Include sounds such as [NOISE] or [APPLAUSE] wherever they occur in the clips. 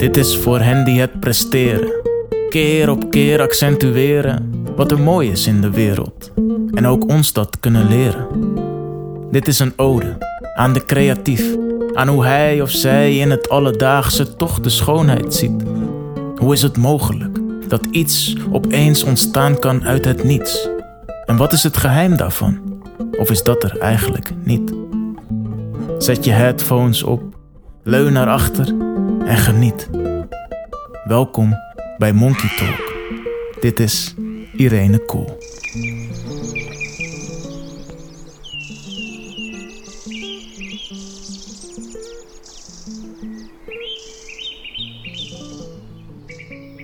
Dit is voor hen die het presteren. Keer op keer accentueren wat er mooi is in de wereld. En ook ons dat kunnen leren. Dit is een ode aan de creatief. Aan hoe hij of zij in het alledaagse toch de schoonheid ziet. Hoe is het mogelijk dat iets opeens ontstaan kan uit het niets? En wat is het geheim daarvan? Of is dat er eigenlijk niet? Zet je headphones op, leun naar achter en geniet. Welkom bij Monkey Talk. Dit is Irene Kool.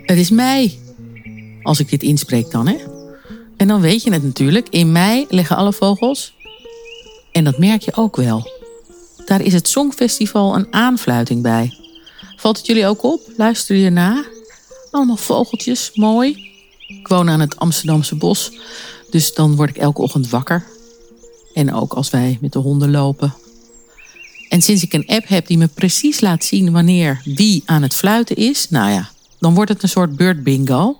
Het is mei. Als ik dit inspreek dan, hè? En dan weet je het natuurlijk. In mei liggen alle vogels. En dat merk je ook wel. Daar is het Songfestival een aanfluiting bij. Valt het jullie ook op? Luister je na? Allemaal vogeltjes, mooi. Ik woon aan het Amsterdamse bos. Dus dan word ik elke ochtend wakker. En ook als wij met de honden lopen. En sinds ik een app heb die me precies laat zien wanneer wie aan het fluiten is, nou ja, dan wordt het een soort bird bingo.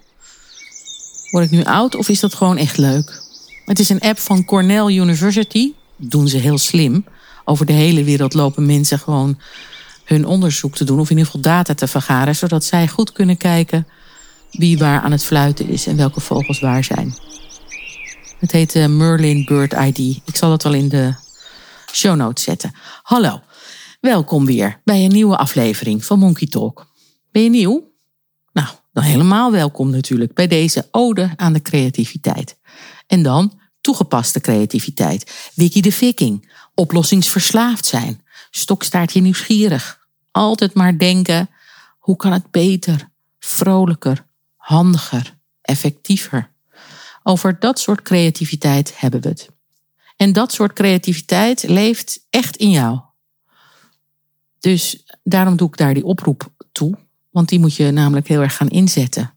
Word ik nu oud of is dat gewoon echt leuk? Het is een app van Cornell University. Doen ze heel slim. Over de hele wereld lopen mensen gewoon hun onderzoek te doen. Of in ieder geval data te vergaren. Zodat zij goed kunnen kijken wie waar aan het fluiten is. En welke vogels waar zijn. Het heet uh, Merlin Bird ID. Ik zal dat wel in de show notes zetten. Hallo. Welkom weer bij een nieuwe aflevering van Monkey Talk. Ben je nieuw? Nou, dan helemaal welkom natuurlijk bij deze ode aan de creativiteit. En dan toegepaste creativiteit. Wiki de Viking. Oplossingsverslaafd zijn. Stokstaartje nieuwsgierig. Altijd maar denken, hoe kan het beter, vrolijker, handiger, effectiever? Over dat soort creativiteit hebben we het. En dat soort creativiteit leeft echt in jou. Dus daarom doe ik daar die oproep toe. Want die moet je namelijk heel erg gaan inzetten.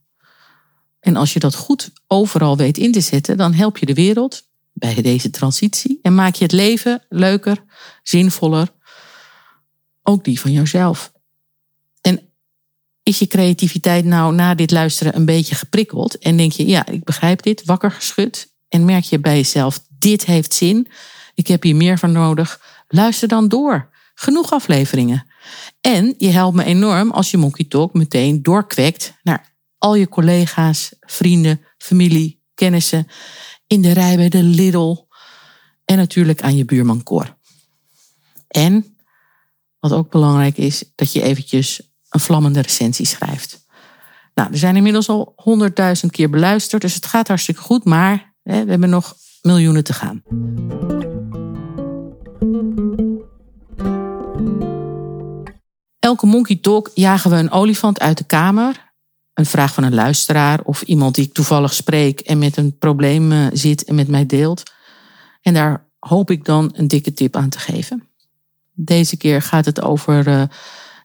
En als je dat goed overal weet in te zetten, dan help je de wereld bij deze transitie en maak je het leven leuker, zinvoller. Ook die van jouzelf. En is je creativiteit nou na dit luisteren een beetje geprikkeld en denk je, ja, ik begrijp dit, wakker geschud en merk je bij jezelf, dit heeft zin, ik heb hier meer van nodig, luister dan door. Genoeg afleveringen. En je helpt me enorm als je Monkey Talk meteen doorkwekt naar al je collega's, vrienden, familie, kennissen. In de rij bij de Lidl. En natuurlijk aan je buurman Cor. En wat ook belangrijk is, dat je eventjes een vlammende recensie schrijft. Nou, er zijn inmiddels al honderdduizend keer beluisterd, dus het gaat hartstikke goed, maar hè, we hebben nog miljoenen te gaan. Elke Monkey Talk jagen we een olifant uit de kamer. Een vraag van een luisteraar of iemand die ik toevallig spreek en met een probleem eh, zit en met mij deelt. En daar hoop ik dan een dikke tip aan te geven. Deze keer gaat het over uh,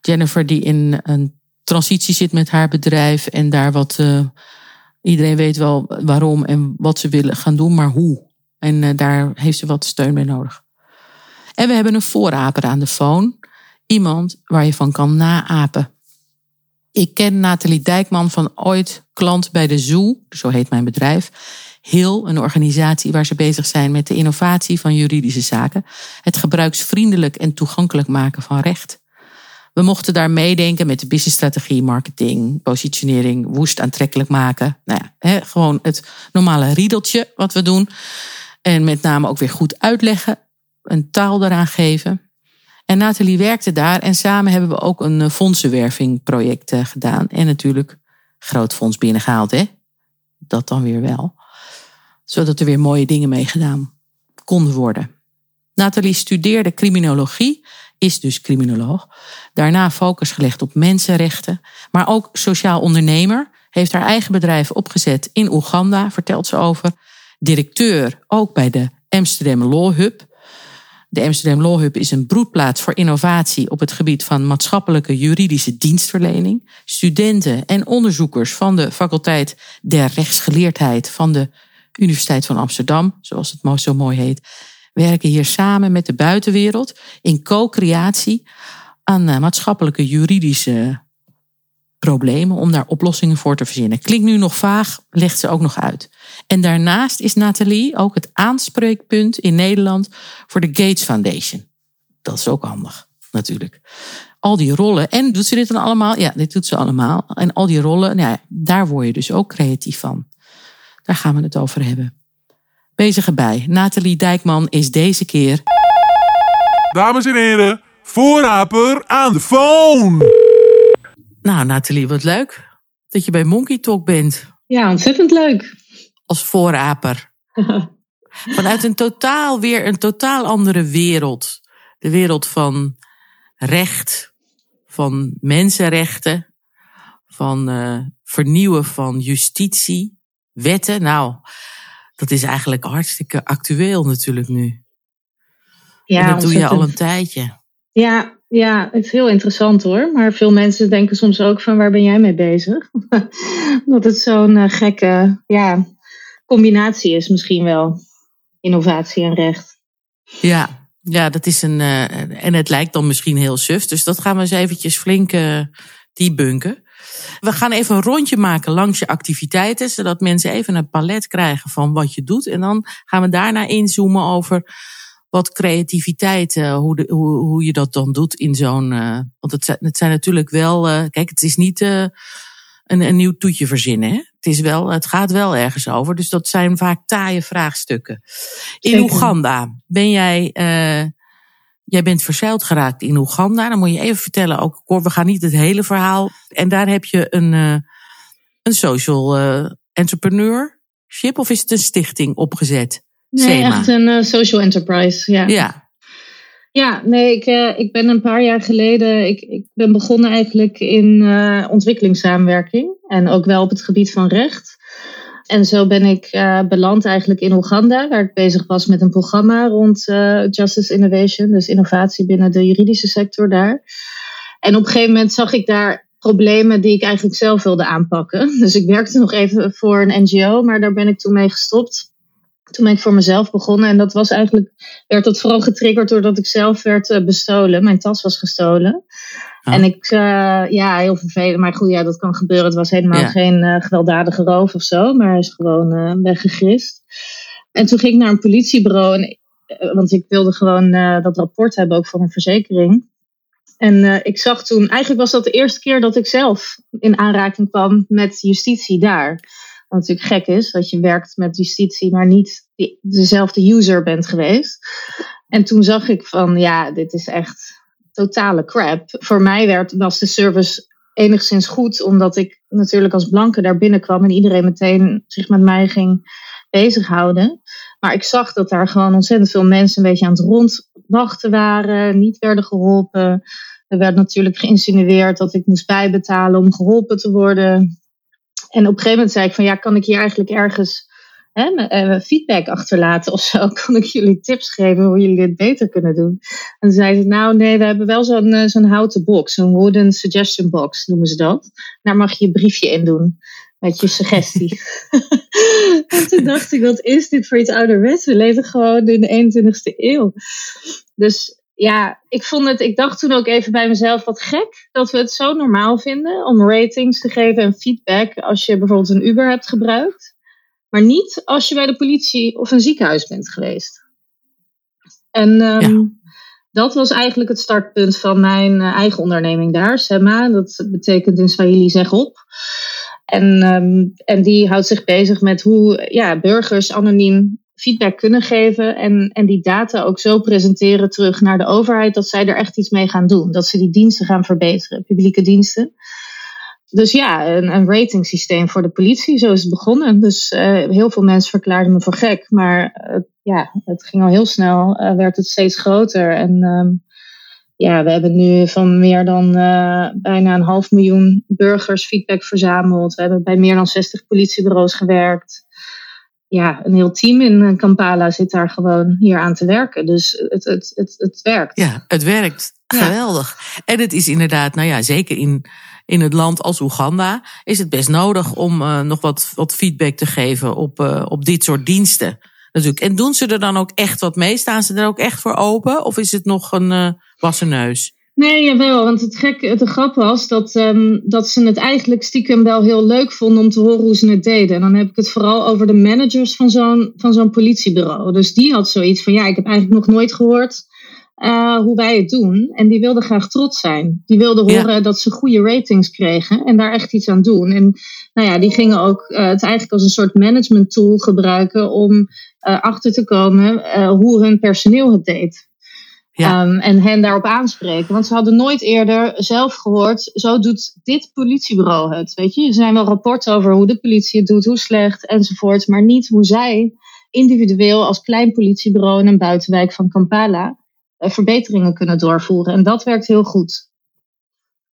Jennifer die in een transitie zit met haar bedrijf en daar wat. Uh, iedereen weet wel waarom en wat ze willen gaan doen, maar hoe. En daar heeft ze wat steun bij nodig. En we hebben een voorraper aan de phone. Iemand waar je van kan naapen. Ik ken Nathalie Dijkman van ooit klant bij de Zoo, zo heet mijn bedrijf. Heel, een organisatie waar ze bezig zijn met de innovatie van juridische zaken. Het gebruiksvriendelijk en toegankelijk maken van recht. We mochten daar meedenken met de businessstrategie, marketing, positionering, woest aantrekkelijk maken. Nou ja, gewoon het normale riedeltje wat we doen. En met name ook weer goed uitleggen, een taal eraan geven. En Nathalie werkte daar en samen hebben we ook een eh, fondsenwervingproject eh, gedaan. En natuurlijk groot fonds binnengehaald, hè? Dat dan weer wel. Zodat er weer mooie dingen mee gedaan konden worden. Nathalie studeerde criminologie, is dus criminoloog. Daarna focus gelegd op mensenrechten, maar ook sociaal ondernemer. Heeft haar eigen bedrijf opgezet in Oeganda, vertelt ze over. Directeur ook bij de Amsterdam Law Hub. De Amsterdam Law Hub is een broedplaats voor innovatie op het gebied van maatschappelijke juridische dienstverlening. Studenten en onderzoekers van de faculteit der rechtsgeleerdheid van de Universiteit van Amsterdam, zoals het zo mooi heet, werken hier samen met de buitenwereld in co-creatie aan eh, maatschappelijke juridische problemen om daar oplossingen voor te verzinnen. Klinkt nu nog vaag, legt ze ook nog uit. En daarnaast is Nathalie ook het aanspreekpunt in Nederland voor de Gates Foundation. Dat is ook handig, natuurlijk. Al die rollen. En doet ze dit dan allemaal? Ja, dit doet ze allemaal. En al die rollen, nou ja, daar word je dus ook creatief van. Daar gaan we het over hebben. Bezig erbij. Nathalie Dijkman is deze keer. Dames en heren, voorraper aan de phone. Nou, Nathalie, wat leuk dat je bij Monkey Talk bent. Ja, ontzettend leuk. Als vooraper. [LAUGHS] Vanuit een totaal, weer een totaal andere wereld. De wereld van recht, van mensenrechten, van uh, vernieuwen van justitie, wetten. Nou, dat is eigenlijk hartstikke actueel natuurlijk nu. Ja, en dat doe je al een tijdje. Ja, ja, het is heel interessant hoor. Maar veel mensen denken soms ook van waar ben jij mee bezig? [LAUGHS] dat het zo'n uh, gekke ja, combinatie is misschien wel. Innovatie en recht. Ja, ja dat is een. Uh, en het lijkt dan misschien heel suf. Dus dat gaan we eens eventjes flink uh, debunken. We gaan even een rondje maken langs je activiteiten, zodat mensen even een palet krijgen van wat je doet. En dan gaan we daarna inzoomen over wat creativiteit, uh, hoe, de, hoe, hoe je dat dan doet in zo'n. Uh, want het zijn, het zijn natuurlijk wel. Uh, kijk, het is niet een, een nieuw toetje verzinnen. Hè? Het, is wel, het gaat wel ergens over. Dus dat zijn vaak taaie vraagstukken. In Oeganda ben jij. Jij bent verzeild geraakt in Oeganda. Dan moet je even vertellen, ook we gaan niet het hele verhaal. En daar heb je een, een social entrepreneurship of is het een stichting opgezet? Nee, echt een uh, social enterprise. Ja. ja. Ja, nee, ik, uh, ik ben een paar jaar geleden. Ik, ik ben begonnen eigenlijk in uh, ontwikkelingssamenwerking. En ook wel op het gebied van recht. En zo ben ik beland eigenlijk in Oeganda, waar ik bezig was met een programma rond Justice Innovation, dus innovatie binnen de juridische sector daar. En op een gegeven moment zag ik daar problemen die ik eigenlijk zelf wilde aanpakken. [LAUGHS] Dus ik werkte nog even voor een NGO, maar daar ben ik toen mee gestopt. Toen ben ik voor mezelf begonnen. En dat was eigenlijk, werd dat vooral getriggerd doordat ik zelf werd uh, bestolen. Mijn tas was gestolen. En ik, uh, ja, heel vervelend. Maar goed, ja, dat kan gebeuren. Het was helemaal ja. geen uh, gewelddadige roof of zo. Maar hij is gewoon weggegrist. En toen ging ik naar een politiebureau. En, want ik wilde gewoon dat rapport hebben, ook voor een verzekering. En ik zag toen, eigenlijk was dat de eerste keer dat ik zelf in aanraking kwam met justitie daar. Wat natuurlijk gek is, dat je werkt met justitie, maar niet dezelfde user bent geweest. En toen zag ik van, ja, dit is echt totale crap. Voor mij werd, was de service enigszins goed, omdat ik natuurlijk als blanke daar binnenkwam en iedereen meteen zich met mij ging bezighouden. Maar ik zag dat daar gewoon ontzettend veel mensen een beetje aan het rondwachten waren, niet werden geholpen. Er werd natuurlijk geïnsinueerd dat ik moest bijbetalen om geholpen te worden. En op een gegeven moment zei ik van ja, kan ik hier eigenlijk ergens hè, eh, feedback achterlaten of zo? [LAUGHS] Kan ik jullie tips geven hoe jullie dit beter kunnen doen? En zei ze nou nee, we hebben wel zo'n eh, zo'n houten box, een wooden suggestion box noemen ze dat. Daar mag je je briefje in doen met je suggestie. [LAUGHS] [LAUGHS] en toen dacht ik, wat is dit voor iets ouderwets? We leven gewoon in de 21ste eeuw. Dus ja, ik vond het, ik dacht toen ook even bij mezelf wat gek dat we het zo normaal vinden om ratings te geven en feedback als je bijvoorbeeld een Uber hebt gebruikt, maar niet als je bij de politie of een ziekenhuis bent geweest. En um, dat was eigenlijk het startpunt van mijn uh, eigen onderneming daar, Sema. Dat betekent in Swahili zeg op. En, um, en die houdt zich bezig met hoe ja, burgers anoniem feedback kunnen geven en, en die data ook zo presenteren terug naar de overheid dat zij er echt iets mee gaan doen. Dat ze die diensten gaan verbeteren, publieke diensten. Dus ja, een, een rating systeem voor de politie, zo is het begonnen. Dus uh, heel veel mensen verklaarden me voor gek, maar uh, ja, het ging al heel snel, uh, werd het steeds groter. En um, ja, we hebben nu van meer dan bijna een half miljoen burgers feedback verzameld. We hebben bij meer dan 60 politiebureaus gewerkt ja, een heel team in eh, Kampala zit daar gewoon hier aan te werken. Dus het, het, het, het werkt. Ja, het werkt. Geweldig. En het is inderdaad, nou ja, zeker in, in het land als Oeganda is het best nodig om uh, nog wat, wat feedback te geven op, uh, op dit soort diensten. Natuurlijk. En doen ze er dan ook echt wat mee? Staan ze er ook echt voor open? Of is het nog een uh, wassen neus? Nee, jawel. Want het, gek, het grap was dat, ehm, dat ze het eigenlijk stiekem wel heel leuk vonden om te horen hoe ze het deden. En dan heb ik het vooral over de managers van van zo'n politiebureau. Dus die had zoiets van, ja, ik heb eigenlijk nog nooit gehoord uh, hoe wij het doen. En die wilden graag trots zijn. Die wilden horen dat ze goede ratings kregen en daar echt iets aan doen. En nou ja, die gingen ook uh, het eigenlijk als een soort management tool gebruiken om uh, achter te komen hoe hun personeel het deed. Ja. Um, en hen daarop aanspreken. Want ze hadden nooit eerder zelf gehoord, zo doet dit politiebureau het. Weet je, er zijn wel rapporten over hoe de politie het doet, hoe slecht enzovoort. Maar niet hoe zij individueel als klein politiebureau in een buitenwijk van Kampala verbeteringen kunnen doorvoeren. En dat werkt heel goed.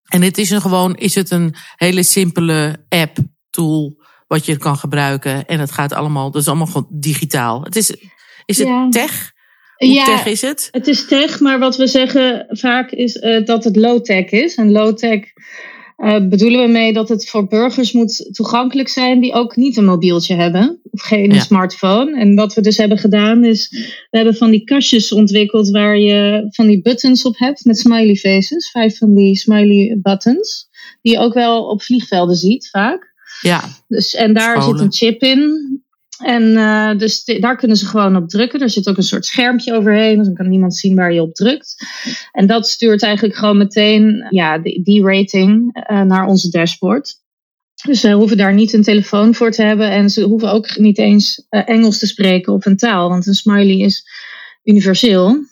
En het is een gewoon, is het een hele simpele app, tool, wat je kan gebruiken. En het gaat allemaal, dat is allemaal gewoon digitaal. Het is, is het ja. tech? Hoe ja, tech is het? Het is tech, maar wat we zeggen vaak is uh, dat het low-tech is. En low-tech uh, bedoelen we mee dat het voor burgers moet toegankelijk zijn die ook niet een mobieltje hebben of geen ja. smartphone. En wat we dus hebben gedaan is, we hebben van die kastjes ontwikkeld waar je van die buttons op hebt met smiley faces, vijf van die smiley buttons, die je ook wel op vliegvelden ziet vaak. Ja. Dus, en daar Scholen. zit een chip in. En uh, dus daar kunnen ze gewoon op drukken. Er zit ook een soort schermpje overheen, dus dan kan niemand zien waar je op drukt. En dat stuurt eigenlijk gewoon meteen ja, die, rating uh, naar onze dashboard. Dus ze hoeven daar niet een telefoon voor te hebben en ze hoeven ook niet eens uh, Engels te spreken of een taal, want een smiley is universeel.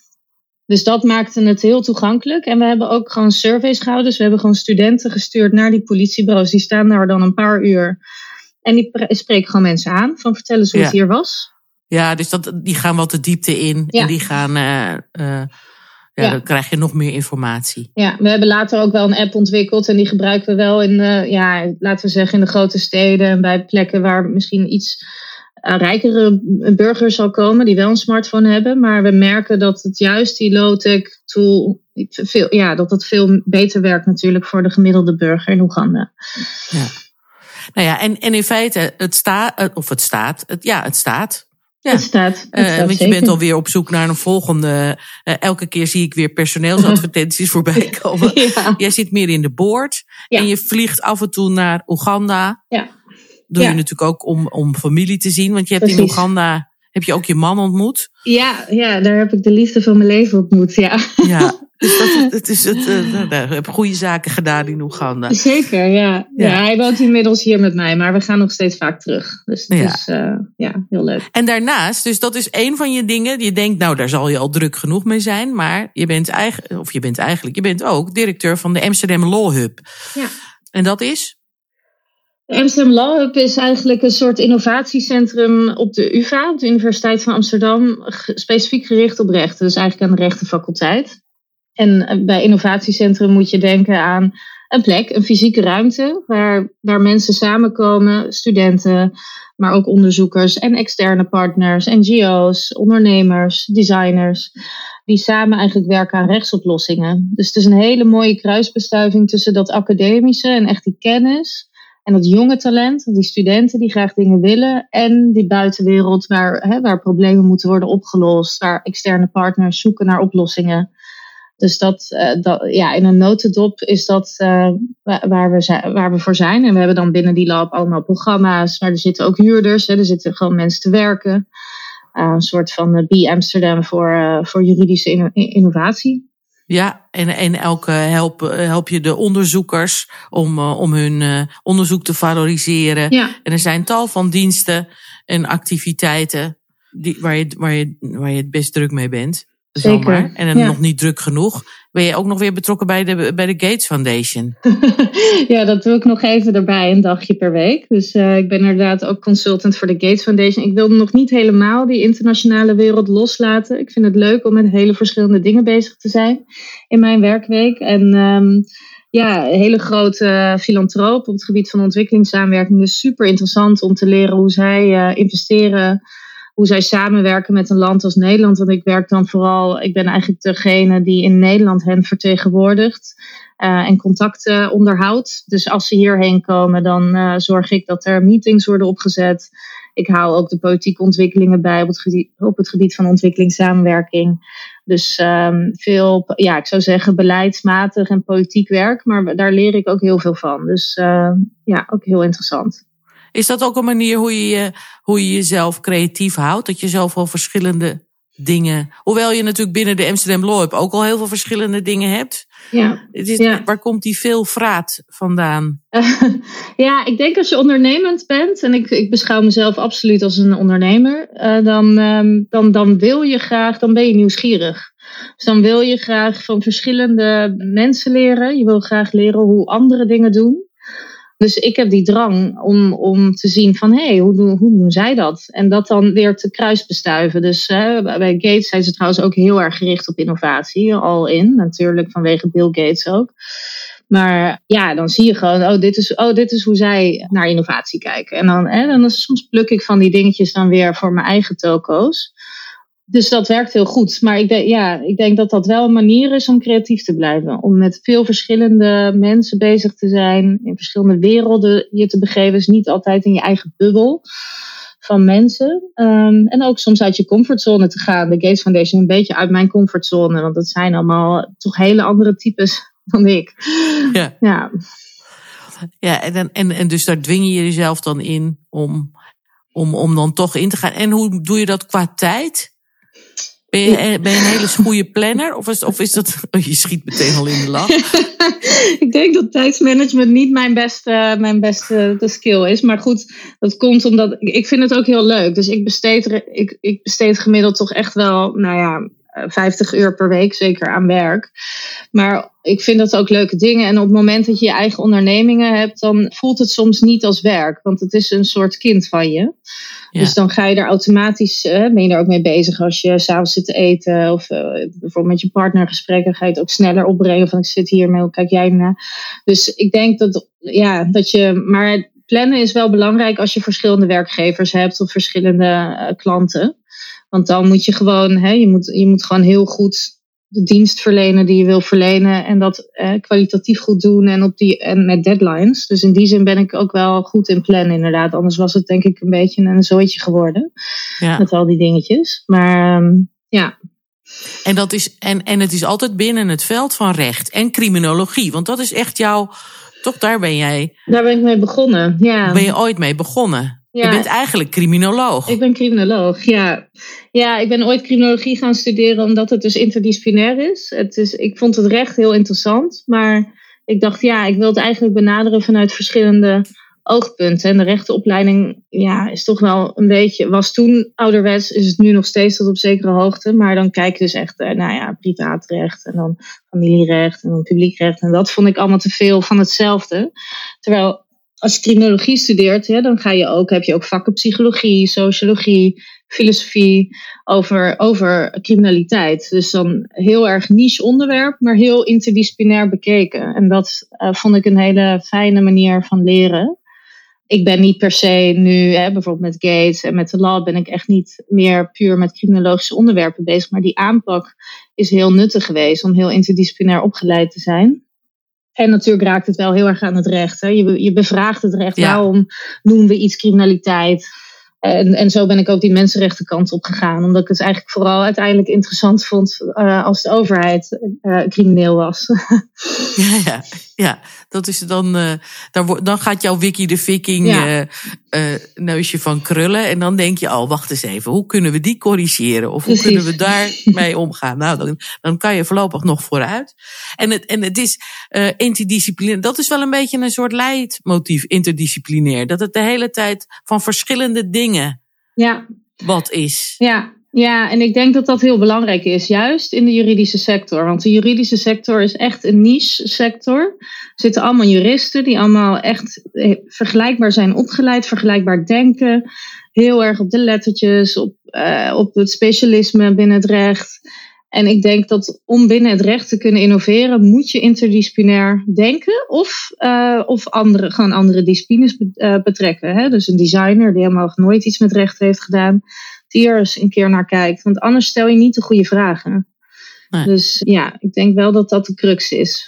Dus dat maakte het heel toegankelijk. En we hebben ook gewoon surveys gehouden. Dus we hebben gewoon studenten gestuurd naar die politiebureaus. Die staan daar dan een paar uur en die spreken gewoon mensen aan van vertel eens hoe ja. het hier was. Ja, dus dat, die gaan wat de diepte in. Ja. En die gaan, uh, uh, ja, ja, dan krijg je nog meer informatie. Ja, we hebben later ook wel een app ontwikkeld. En die gebruiken we wel in, uh, ja, laten we zeggen, in de grote steden. En bij plekken waar misschien iets rijkere burgers zal komen. Die wel een smartphone hebben. Maar we merken dat het juist die low-tech tool, veel, ja, dat het veel beter werkt natuurlijk voor de gemiddelde burger in Oeganda. Ja. Nou ja, en, en in feite, het staat, of het staat, het, ja, het staat. Ja. Het staat. Het uh, want je bent alweer op zoek naar een volgende. Uh, elke keer zie ik weer personeelsadvertenties [LAUGHS] voorbij komen. Ja. Jij zit meer in de boord. Ja. En je vliegt af en toe naar Oeganda. Ja. Doe je natuurlijk ook om, om familie te zien. Want je hebt Precies. in Oeganda heb je ook je man ontmoet? Ja, ja, daar heb ik de liefde van mijn leven ontmoet, ja. Ja, [LAUGHS] dus dat, het is het, uh, hebben goede zaken gedaan in Oeganda. Zeker, ja. ja. ja. hij woont inmiddels hier met mij, maar we gaan nog steeds vaak terug. Dus het ja. is uh, ja, heel leuk. En daarnaast, dus dat is een van je dingen. Je denkt, nou, daar zal je al druk genoeg mee zijn. Maar je bent eigenlijk, of je bent eigenlijk, je bent ook directeur van de Amsterdam Law Hub. Ja. En dat is? Amsterdam Law Hub is eigenlijk een soort innovatiecentrum op de UvA, de Universiteit van Amsterdam, specifiek gericht op rechten. Dus eigenlijk aan de rechtenfaculteit. En eh, bij innovatiecentrum moet je denken aan een plek, een fysieke ruimte, waar, waar mensen samenkomen, studenten, maar ook onderzoekers en externe partners, NGO's, ondernemers, designers, die samen eigenlijk werken aan rechtsoplossingen. Dus het is een hele mooie kruisbestuiving tussen dat academische en echt die kennis en dat jonge talent, die studenten die graag dingen willen. En die buitenwereld waar, hè, waar problemen moeten worden opgelost. Waar externe partners zoeken naar oplossingen. Dus dat, uh, dat ja, in een notendop is dat uh, waar, we zijn, waar we voor zijn. En we hebben dan binnen die lab allemaal programma's. Maar er zitten ook huurders. Hè, er zitten gewoon mensen te werken. Uh, een soort van B Amsterdam voor, voor juridische inno innovatie. Ja, en, en elke help, help je de onderzoekers om, om hun onderzoek te valoriseren. Ja. En er zijn tal van diensten en activiteiten die, waar, je, waar, je, waar je het best druk mee bent. Zomaar. En dan ja. nog niet druk genoeg. Ben je ook nog weer betrokken bij de, bij de Gates Foundation? [LAUGHS] ja, dat doe ik nog even erbij, een dagje per week. Dus uh, ik ben inderdaad ook consultant voor de Gates Foundation. Ik wilde nog niet helemaal die internationale wereld loslaten. Ik vind het leuk om met hele verschillende dingen bezig te zijn in mijn werkweek. En um, ja, een hele grote filantroop op het gebied van ontwikkelingssamenwerking. Dus super interessant om te leren hoe zij uh, investeren hoe zij samenwerken met een land als Nederland. Want ik werk dan vooral, ik ben eigenlijk degene die in Nederland hen vertegenwoordigt uh, en contacten onderhoudt. Dus als ze hierheen komen, dan uh, zorg ik dat er meetings worden opgezet. Ik hou ook de politieke ontwikkelingen bij op het gebied, van ontwikkelingssamenwerking. Dus ehm, veel, ja, ik zou zeggen beleidsmatig en politiek werk, maar daar leer ik ook heel veel van. Dus uh, ja, ook heel interessant. Is dat ook een manier hoe je, hoe je jezelf creatief houdt? Dat je zoveel verschillende dingen. Hoewel je natuurlijk binnen de Amsterdam Law ook al heel veel verschillende dingen hebt. Ja, het is, ja. Waar komt die veel vraat vandaan? [LAUGHS] ja, ik denk als je ondernemend bent, en ik, ik beschouw mezelf absoluut als een ondernemer, uh, dan, um, dan, dan wil je graag, dan ben je nieuwsgierig. Dus dan wil je graag van verschillende mensen leren. Je wil graag leren hoe andere dingen doen. Dus ik heb die drang om, om te zien van hé, hey, hoe, doen, hoe doen zij dat? En dat dan weer te kruisbestuiven. Dus hè, bij Gates zijn ze trouwens ook heel erg gericht op innovatie, al in. Natuurlijk vanwege Bill Gates ook. Maar ja, dan zie je gewoon, oh, dit is, oh, dit is hoe zij naar innovatie kijken. En dan, hè, dan soms pluk ik van die dingetjes dan weer voor mijn eigen toko's. Dus dat werkt heel goed. Maar ik denk, ja, ik denk dat dat wel een manier is om creatief te blijven. Om met veel verschillende mensen bezig te zijn. In verschillende werelden je te begeven. Dus niet altijd in je eigen bubbel van mensen. Um, en ook soms uit je comfortzone te gaan. De Gates Foundation een beetje uit mijn comfortzone. Want dat zijn allemaal toch hele andere types [LAUGHS] dan ik. Ja. Ja, ja en, en, en dus daar dwing je jezelf dan in om, om, om dan toch in te gaan. En hoe doe je dat qua tijd? Ben je, ben je een hele goede planner? Of is, of is dat. Oh, je schiet meteen al in de lach. [LAUGHS] ik denk dat tijdsmanagement niet mijn beste, mijn beste de skill is. Maar goed, dat komt omdat. Ik vind het ook heel leuk. Dus ik besteed, ik, ik besteed gemiddeld toch echt wel, nou ja, 50 uur per week zeker aan werk. Maar ik vind dat ook leuke dingen. En op het moment dat je je eigen ondernemingen hebt, dan voelt het soms niet als werk. Want het is een soort kind van je. Ja. Dus dan ga je er automatisch, uh, ben je er ook mee bezig als je s'avonds zit te eten. Of uh, bijvoorbeeld met je partner gesprekken, ga je het ook sneller opbrengen. Van ik zit hier, hoe kijk jij naar? Dus ik denk dat, ja, dat je. Maar plannen is wel belangrijk als je verschillende werkgevers hebt of verschillende uh, klanten. Want dan moet je gewoon, hè, je, moet, je moet gewoon heel goed de dienst verlenen die je wil verlenen. En dat eh, kwalitatief goed doen en, op die, en met deadlines. Dus in die zin ben ik ook wel goed in plannen inderdaad. Anders was het denk ik een beetje een zooitje geworden. Ja. Met al die dingetjes. Maar um, ja. En, dat is, en, en het is altijd binnen het veld van recht en criminologie. Want dat is echt jouw... Toch daar ben jij... Daar ben ik mee begonnen, ja. Ben je ooit mee begonnen? Ja. Je bent eigenlijk criminoloog. Ik ben criminoloog, ja. Ja, ik ben ooit criminologie gaan studeren omdat het dus interdisciplinair is. Het is ik vond het recht heel interessant, maar ik dacht, ja, ik wil het eigenlijk benaderen vanuit verschillende oogpunten. En de rechtenopleiding ja, is toch wel een beetje, was toen ouderwets, is het nu nog steeds tot op zekere hoogte. Maar dan kijk je dus echt, nou ja, privaatrecht en dan familierecht en dan publiekrecht. En dat vond ik allemaal te veel van hetzelfde. Terwijl als je criminologie studeert, dan ga je ook, heb je ook vakken psychologie, sociologie, filosofie over, over criminaliteit. Dus dan heel erg niche onderwerp, maar heel interdisciplinair bekeken. En dat uh, vond ik een hele fijne manier van leren. Ik ben niet per se nu, hè, bijvoorbeeld met Gates en met de law, ben ik echt niet meer puur met criminologische onderwerpen bezig. Maar die aanpak is heel nuttig geweest om heel interdisciplinair opgeleid te zijn. En natuurlijk raakt het wel heel erg aan het recht. Hè. Je, je bevraagt het recht. Ja. Waarom noemen we iets criminaliteit? En, en zo ben ik ook die mensenrechtenkant op gegaan. Omdat ik het eigenlijk vooral uiteindelijk interessant vond uh, als de overheid uh, crimineel was. [LAUGHS] [LAUGHS] ja, ja, ja, dat is dan. Uh, dan, dan gaat jouw Wiki de Viking ja. neusje van krullen. En dan denk je, oh, wacht eens even. Hoe kunnen we die corrigeren? Of hoe Precies. kunnen we daarmee [LAUGHS] omgaan? Nou, dan, dan kan je voorlopig nog vooruit. En het, en het is interdisciplinair. Dat is wel een beetje een soort leidmotief, interdisciplinair. Dat het de hele tijd van verschillende dingen ja. wat is. Ja, ja, en ik denk dat dat heel belangrijk is, juist in de juridische sector. Want de juridische sector is echt een niche sector. Er zitten allemaal juristen die allemaal echt vergelijkbaar zijn opgeleid, vergelijkbaar denken. Heel erg op de lettertjes, op, uh, op het specialisme binnen het recht. En ik denk dat om binnen het recht te kunnen innoveren, moet je interdisciplinair denken of, uh, of andere, gewoon andere disciplines betrekken. Hè? Dus een designer die helemaal nooit iets met recht heeft gedaan, er eens een keer naar kijkt. Want anders stel je niet de goede vragen. Nee. Dus ja, ik denk wel dat dat de crux is.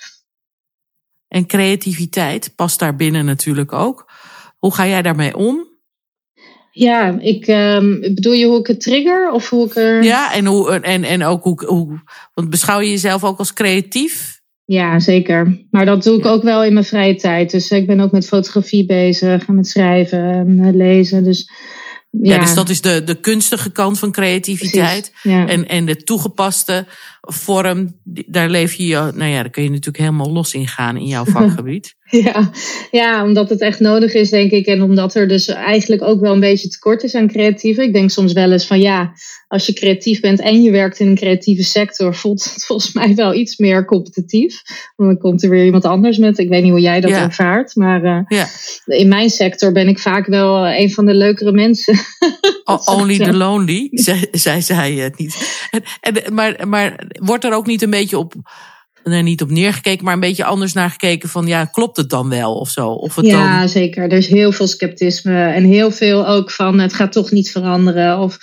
En creativiteit past daar binnen natuurlijk ook. Hoe ga jij daarmee om? Ja, ik ehm, bedoel je hoe ik het trigger of hoe ik er. Ja, en, hoe, en, en ook hoe, hoe. Want beschouw je jezelf ook als creatief? Ja, zeker. Maar dat doe ik ook wel in mijn vrije tijd. Dus ik ben ook met fotografie bezig en met schrijven en lezen. Dus ja. dus dat is de, de kunstige kant van creativiteit. En, en de toegepaste vorm, daar leef je, nou ja, daar kun je natuurlijk helemaal los in gaan in jouw [LAUGHS] vakgebied. ja. ja, omdat het echt nodig is, denk ik. En omdat er dus eigenlijk ook wel een beetje tekort is aan creatieven. Ik denk soms wel eens van ja, als je creatief bent en je werkt in een creatieve sector, voelt het [LAUGHS] volgens mij wel iets meer competitief. Want dan komt er weer iemand anders met. Ik weet niet hoe jij dat ervaart, maar uh, ja. in mijn sector ben ik vaak wel een van de leukere mensen. [LAUGHS] Only the lonely, zei zij het niet. En, en, maar, maar wordt er ook niet een beetje op nee, niet op neergekeken, maar een beetje anders naar gekeken van ja, klopt het dan wel of zo? Of het ja, dan... zeker. Er is heel veel sceptisme en heel veel ook van het gaat toch niet veranderen. Of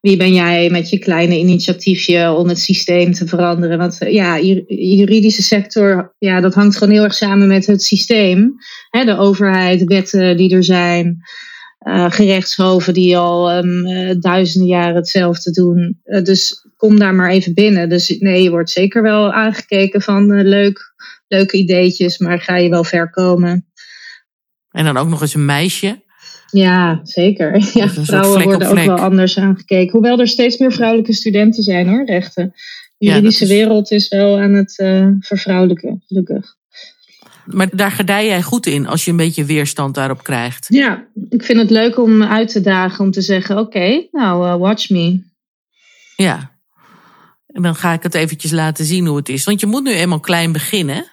wie ben jij met je kleine initiatiefje om het systeem te veranderen? Want ja, juridische sector, ja, dat hangt gewoon heel erg samen met het systeem. de overheid, wetten die er zijn. Uh, gerechtshoven die al um, uh, duizenden jaren hetzelfde doen. Uh, dus kom daar maar even binnen. Dus nee, je wordt zeker wel aangekeken van leuk, leuke ideetjes, maar ga je wel ver komen. En dan ook nog eens een meisje. Ja, zeker. [LAUGHS] Ja, vrouwen worden ook wel anders aangekeken. Hoewel er steeds meer vrouwelijke studenten zijn hoor, rechten. De juridische wereld is wel aan het vervrouwelijken, gelukkig. Maar daar gedij jij goed in als je een beetje weerstand daarop krijgt. Ja, ik vind het leuk om uit te dagen om te zeggen: oké, nou, uh, watch me. Ja. En dan ga ik het eventjes laten zien hoe het is. Want je moet nu eenmaal klein beginnen.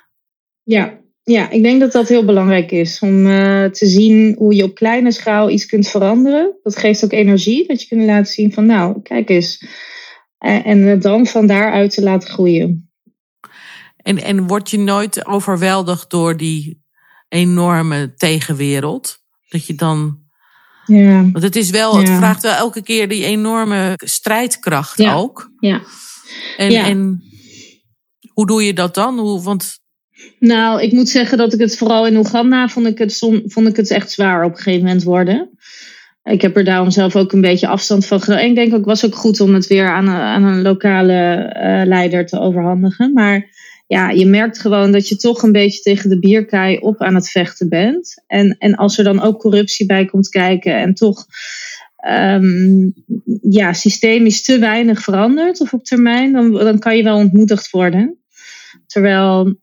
Ja, ja ik denk dat dat heel belangrijk is. Om uh, te zien hoe je op kleine schaal iets kunt veranderen. Dat geeft ook energie. Dat je kunt laten zien van nou, kijk eens. En dan van daaruit te laten groeien. En, en word je nooit overweldigd door die enorme tegenwereld? Dat je dan. Ja. Want het is wel, het vraagt wel elke keer die enorme strijdkracht ja. ook. Ja. En, en hoe doe je dat dan? Hoe, want nou, ik moet zeggen dat ik het vooral in Oeganda vond ik het, vond ik het echt zwaar op een gegeven moment worden. Ik heb er daarom zelf ook een beetje afstand van genomen. Ik denk ook, het was ook goed om het weer aan een, aan een lokale uh, leider te overhandigen. Maar ja, je merkt gewoon dat je toch een beetje tegen de bierkaai op aan het vechten bent. En, en als er dan ook corruptie bij komt kijken en toch um, ja, systemisch te weinig verandert of op termijn, dan, dan kan je wel ontmoedigd worden. Terwijl,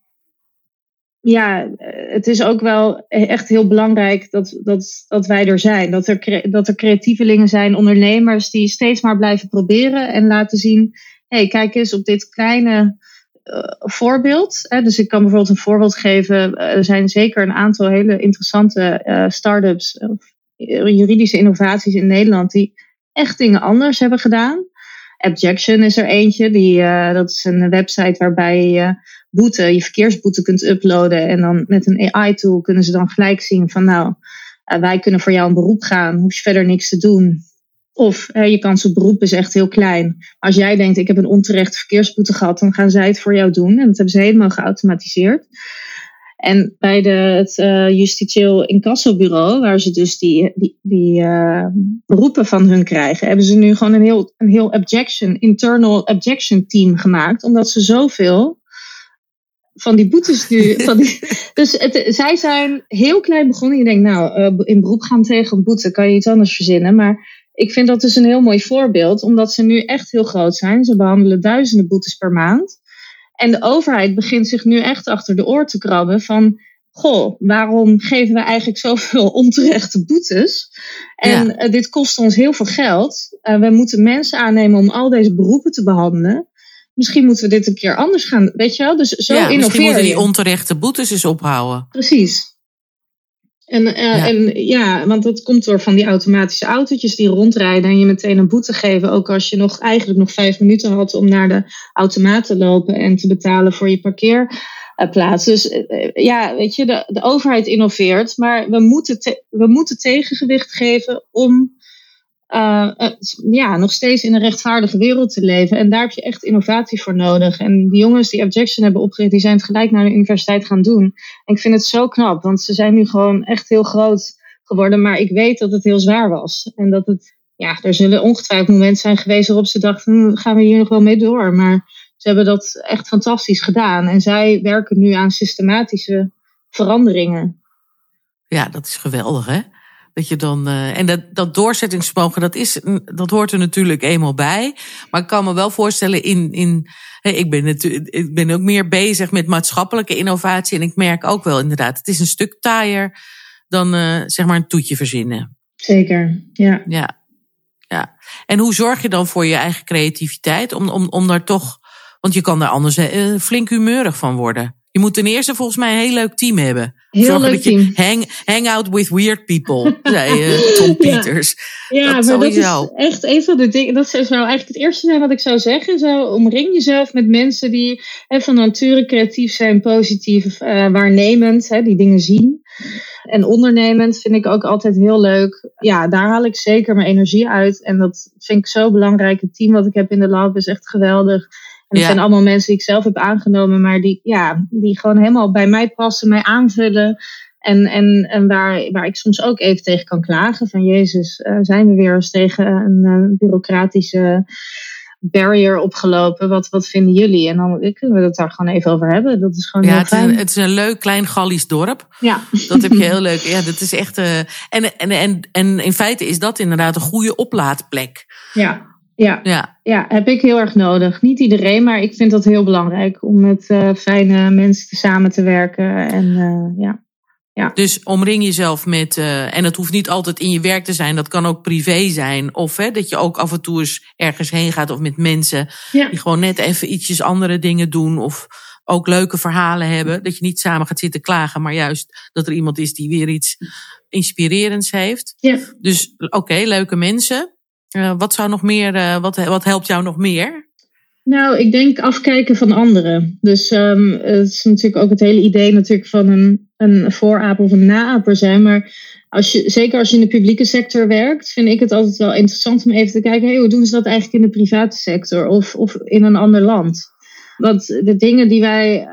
ja, het is ook wel echt heel belangrijk dat, dat, dat wij er zijn. Dat er, dat er creatievelingen zijn, ondernemers die steeds maar blijven proberen en laten zien: hé, hey, kijk eens op dit kleine voorbeeld. Hè, dus ik kan bijvoorbeeld een voorbeeld geven. Er zijn zeker een aantal hele interessante uh, start-ups, juridische innovaties in Nederland, die echt dingen anders hebben gedaan. Abjection is er eentje. Die, dat is een website waarbij je boete, je verkeersboete kunt uploaden. En dan met een AI-tool kunnen ze dan gelijk zien van nou, wij kunnen voor jou een beroep gaan. Hoef je verder niks te doen. Of hè, je kans op beroep is echt heel klein. Als jij denkt, ik heb een onterechte verkeersboete gehad, dan gaan zij het voor jou doen. En dat hebben ze helemaal geautomatiseerd. En bij de, het uh, justitieel incassobureau, waar ze dus die, die, die uh, beroepen van hun krijgen, hebben ze nu gewoon een heel, een heel objection, internal objection team gemaakt. Omdat ze zoveel van die boetes nu. [LAUGHS] Van die, dus het, zij zijn heel klein begonnen. Je denkt, nou, uh, in beroep gaan tegen een boete kan je iets anders verzinnen. Maar ik vind dat dus een heel mooi voorbeeld, omdat ze nu echt heel groot zijn. Ze behandelen duizenden boetes per maand. En de overheid begint zich nu echt achter de oor te krabben van. Goh, waarom geven we eigenlijk zoveel [LAUGHS] onterechte boetes? En eh, dit kost ons heel veel geld. Uh, we moeten mensen aannemen om al deze beroepen te behandelen. Misschien moeten we dit een keer anders gaan. Weet je wel? Dus zo ja, Misschien moeten die onterechte boetes eens ophouden. Precies. En, uh, ja. en ja, want dat komt door van die automatische autootjes die rondrijden en je meteen een boete geven. Ook als je nog eigenlijk nog vijf minuten had om naar de automaat te lopen en te betalen voor je parkeerplaats. Dus uh, ja, weet je, de, de overheid innoveert, maar we moeten, te, we moeten tegengewicht geven om uh, ja, nog steeds in een rechtvaardige wereld te leven. En daar heb je echt innovatie voor nodig. En die jongens die Objection hebben opgericht, die zijn het gelijk naar de universiteit gaan doen. En ik vind het zo knap, want ze zijn nu gewoon echt heel groot geworden. Maar ik weet dat het heel zwaar was. En dat het, ja, er zullen ongetwijfeld momenten zijn geweest waarop ze dachten, hm, gaan we hier nog wel mee door. Maar ze hebben dat echt fantastisch gedaan. En zij werken nu aan systematische veranderingen. Ja, dat is geweldig, hè? Dat je dan, uh, en dat, dat doorzettingsvermogen, dat, is, dat hoort er natuurlijk eenmaal bij. Maar ik kan me wel voorstellen, in, in, ik, ben natuurlijk, ik ben ook meer bezig met maatschappelijke innovatie. En ik merk ook wel inderdaad, het is een stuk taaier dan uh, zeg maar een toetje verzinnen. Zeker, ja. ja. Ja. En hoe zorg je dan voor je eigen creativiteit? Om, om, om daar toch, want je kan daar anders uh, flink humeurig van worden. Je moet ten eerste volgens mij een heel leuk team hebben. Heel Zorgen leuk dat je Hang, hang out with weird people, [LAUGHS] zei uh, Tom Peters. Ja, dat maar dat is echt een van de dingen. Dat zou eigenlijk het eerste zijn wat ik zou zeggen. Zo, omring jezelf met mensen die hè, van nature creatief zijn, positief, uh, waarnemend, hè, die dingen zien. En ondernemend vind ik ook altijd heel leuk. Ja, daar haal ik zeker mijn energie uit. En dat vind ik zo belangrijk. Het team wat ik heb in de lab is echt geweldig. En het zijn allemaal mensen die ik zelf heb aangenomen, maar die, ja, die gewoon helemaal bij mij passen, mij aanvullen. En, en, en waar, waar ik soms ook even tegen kan klagen: van Jezus, uh, zijn we weer eens tegen een uh, bureaucratische barrier opgelopen. Wat, wat vinden jullie? En dan kunnen we het daar gewoon even over hebben. Dat is gewoon ja, heel het, fijn. Is een, het is een leuk klein Gallisch dorp. Ja. Dat heb je [LAUGHS] heel leuk. Ja, dat is echt. Uh, en, en, en, en in feite is dat inderdaad een goede oplaadplek. Ja. Ja, ja. ja, heb ik heel erg nodig. Niet iedereen, maar ik vind dat heel belangrijk om met uh, fijne mensen samen te werken. En uh, ja. Ja. Dus omring jezelf met, uh, en het hoeft niet altijd in je werk te zijn, dat kan ook privé zijn. Of hè, dat je ook af en toe eens ergens heen gaat of met mensen ja. die gewoon net even ietsjes andere dingen doen. Of ook leuke verhalen hebben. Dat je niet samen gaat zitten klagen, maar juist dat er iemand is die weer iets inspirerends heeft. Ja. Dus oké, okay, leuke mensen. Uh, wat zou nog meer, uh, wat, wat helpt jou nog meer? Nou, ik denk afkijken van anderen. Dus um, het is natuurlijk ook het hele idee natuurlijk van een, een vooraper of een naaper zijn. Maar als je, zeker als je in de publieke sector werkt, vind ik het altijd wel interessant om even te kijken, hey, hoe doen ze dat eigenlijk in de private sector of, of in een ander land? Want de dingen die wij,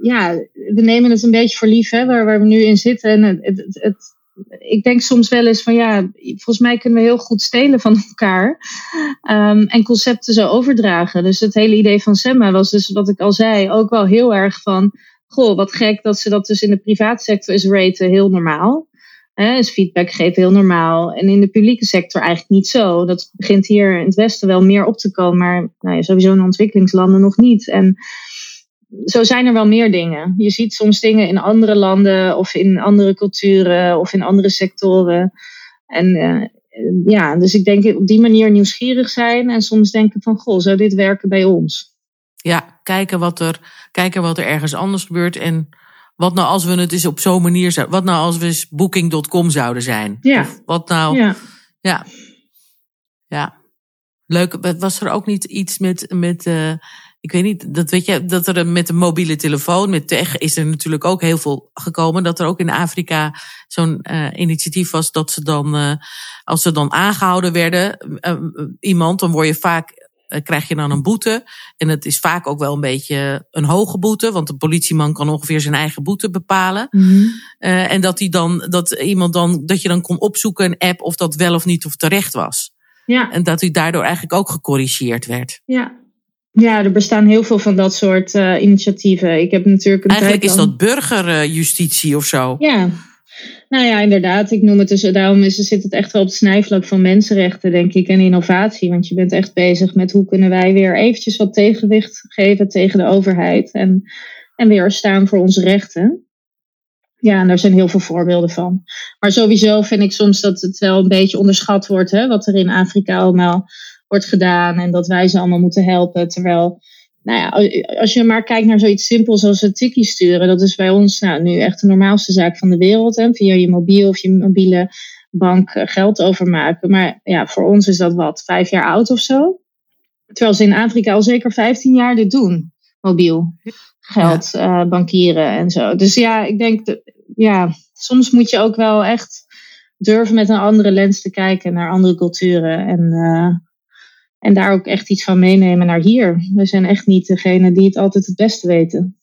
ja, we nemen het een beetje voor lief, hè, waar, waar we nu in zitten. En het, het ik denk soms wel eens van ja, volgens mij kunnen we heel goed stelen van elkaar um, en concepten zo overdragen. Dus het hele idee van Semma was dus wat ik al zei, ook wel heel erg van, goh, wat gek dat ze dat dus in de privaatsector is raten, heel normaal. He, is feedback geven heel normaal. En in de publieke sector eigenlijk niet zo. Dat begint hier in het Westen wel meer op te komen, maar nou ja, sowieso in ontwikkelingslanden nog niet. En zo zijn er wel meer dingen. Je ziet soms dingen in andere landen of in andere culturen of in andere sectoren. En uh, ja, dus ik denk op die manier nieuwsgierig zijn en soms denken van, goh, zou dit werken bij ons? Ja, kijken wat er, kijken wat er ergens anders gebeurt en wat nou als we het eens op zo'n manier zouden, wat nou als we eens booking.com zouden zijn? Ja. Of wat nou, ja. ja. ja. Leuk, was er ook niet iets met, met uh, ik weet niet, dat weet je, dat er met een mobiele telefoon, met tech, is er natuurlijk ook heel veel gekomen. Dat er ook in Afrika zo'n uh, initiatief was dat ze dan, uh, als ze dan aangehouden werden, uh, iemand, dan word je vaak, krijg je dan een boete. En het is vaak ook wel een beetje een hoge boete, want de politieman kan ongeveer zijn eigen boete bepalen. Mm -hmm. en dat, die dan, dat iemand dan, dat je dan kon opzoeken, een app, of dat wel of niet of terecht was. Ja. En dat hij daardoor eigenlijk ook gecorrigeerd werd. Ja, ja, er bestaan heel veel van dat soort uh, initiatieven. Ik heb natuurlijk een Eigenlijk is dat burgerjustitie of zo. Ja, nou ja, inderdaad. Ik noem het dus, daarom is, zit het echt wel op het snijvlak van mensenrechten, denk ik, en innovatie. Want je bent echt bezig met hoe kunnen wij weer eventjes wat tegenwicht geven tegen de overheid. En, en weer staan voor onze rechten. Ja, en daar zijn heel veel voorbeelden van. Maar sowieso vind ik soms dat het wel een beetje onderschat wordt, hè, wat er in Afrika allemaal wordt gedaan en dat wij ze allemaal moeten helpen. Terwijl, nou ja, als je maar kijkt naar zoiets simpels als een tikkie sturen, dat is bij ons nou, nu echt de normaalste zaak van de wereld. Hè, via je mobiel of je mobiele bank geld overmaken. Maar ja, voor ons is dat wat, vijf jaar oud of zo. Terwijl ze in Afrika al zeker 15 jaar dit doen, mobiel geld, ja. uh, bankieren en zo. Dus ja, ik denk, dat, ja, soms moet je ook wel echt durven met een andere lens te kijken naar andere culturen. En, uh, en daar ook echt iets van meenemen naar hier. We zijn echt niet degene die het altijd het beste weten.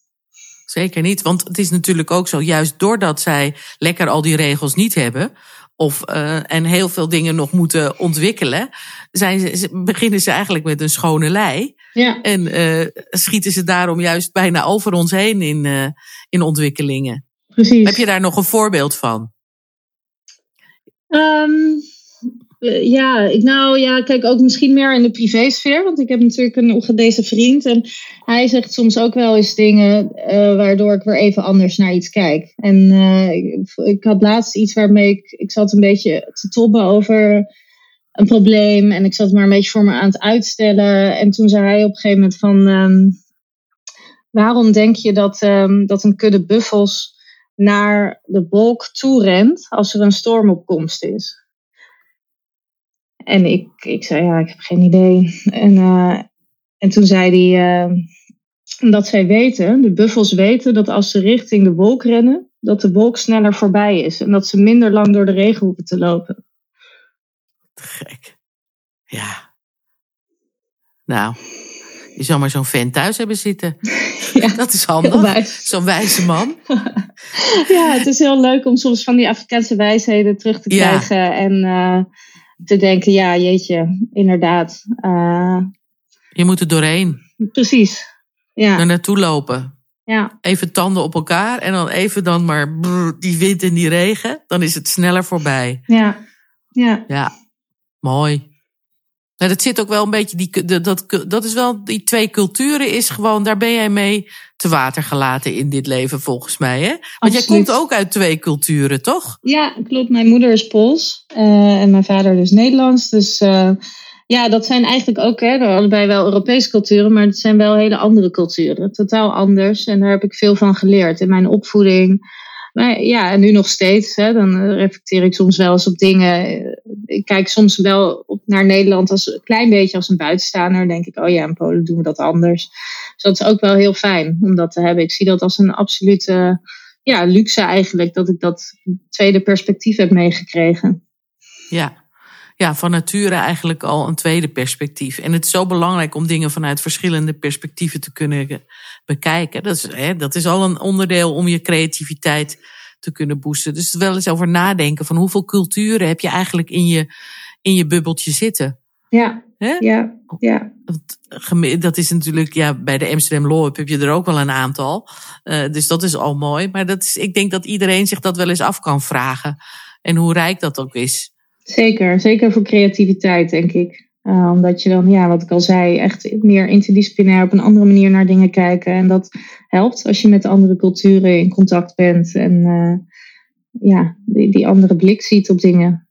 Zeker niet, want het is natuurlijk ook zo, juist doordat zij lekker al die regels niet hebben, of, uh, en heel veel dingen nog moeten ontwikkelen, zijn ze, beginnen ze eigenlijk met een schone lei. Ja. En uh, schieten ze daarom juist bijna over ons heen in, uh, in ontwikkelingen. Precies. Heb je daar nog een voorbeeld van? Um, ja, ik, nou ja, kijk ook misschien meer in de privésfeer. Want ik heb natuurlijk een Oegandese vriend. En hij zegt soms ook wel eens dingen uh, waardoor ik weer even anders naar iets kijk. En uh, ik, had laatst iets waarmee ik, ik zat een beetje te tobben over een probleem. En ik zat maar een beetje voor me aan het uitstellen. En toen zei hij op een gegeven moment van... Um, waarom denk je dat, um, dat een kudde buffels naar de wolk toe rent als er een storm op komst is? En ik, ik zei, ja, ik heb geen idee. En, uh, en toen zei hij uh, dat zij weten, de buffels weten, dat als ze richting de wolk rennen, dat de wolk sneller voorbij is. En dat ze minder lang door de regen hoeven te lopen. Gek. Ja. Nou, je zou maar zo'n fan thuis hebben zitten. [LAUGHS] Ja, [LAUGHS] dat is handig. Zo'n wijze man. [LAUGHS] ja, het is heel leuk om soms van die Afrikaanse wijsheden terug te krijgen. Ja. En uh, te denken, ja, jeetje, inderdaad. Uh, je moet er doorheen. Precies. Ja. Er naartoe lopen. Ja. Even tanden op elkaar en dan even dan maar brrr, die wind en die regen. Dan is het sneller voorbij. Ja. Ja. Ja. Mooi. Nou, dat zit ook wel een beetje, die, dat, dat is wel, die twee culturen is gewoon, daar ben jij mee te water gelaten in dit leven volgens mij. Hè? Want Absoluut. jij komt ook uit twee culturen, toch? Ja, klopt. Mijn moeder is Pools uh, en mijn vader dus Nederlands. Dus uh, ja, dat zijn eigenlijk ook hè, allebei wel Europese culturen, maar het zijn wel hele andere culturen. Totaal anders. En daar heb ik veel van geleerd in mijn opvoeding. Maar ja, en nu nog steeds. Hè, dan reflecteer ik soms wel eens op dingen. Ik kijk soms wel op naar Nederland als een klein beetje als een buitenstaander. Denk ik, oh ja, in Polen doen we dat anders. Dus dat is ook wel heel fijn om dat te hebben. Ik zie dat als een absolute ja, luxe eigenlijk. Dat ik dat tweede perspectief heb meegekregen. Ja. ja, van nature eigenlijk al een tweede perspectief. En het is zo belangrijk om dingen vanuit verschillende perspectieven te kunnen bekijken. Dat is, hè, dat is al een onderdeel om je creativiteit te kunnen boosten. Dus wel eens over nadenken van hoeveel culturen heb je eigenlijk in je, in je bubbeltje zitten. Ja, Hè? ja, ja. Dat is natuurlijk, ja, bij de Amsterdam Law heb je er ook wel een aantal. Uh, dus dat is al mooi. Maar dat is, ik denk dat iedereen zich dat wel eens af kan vragen. En hoe rijk dat ook is. Zeker, zeker voor creativiteit, denk ik. Uh, omdat je dan, ja, wat ik al zei, echt meer interdisciplinair op een andere manier naar dingen kijken. En dat helpt als je met andere culturen in contact bent en uh, ja, die, die andere blik ziet op dingen.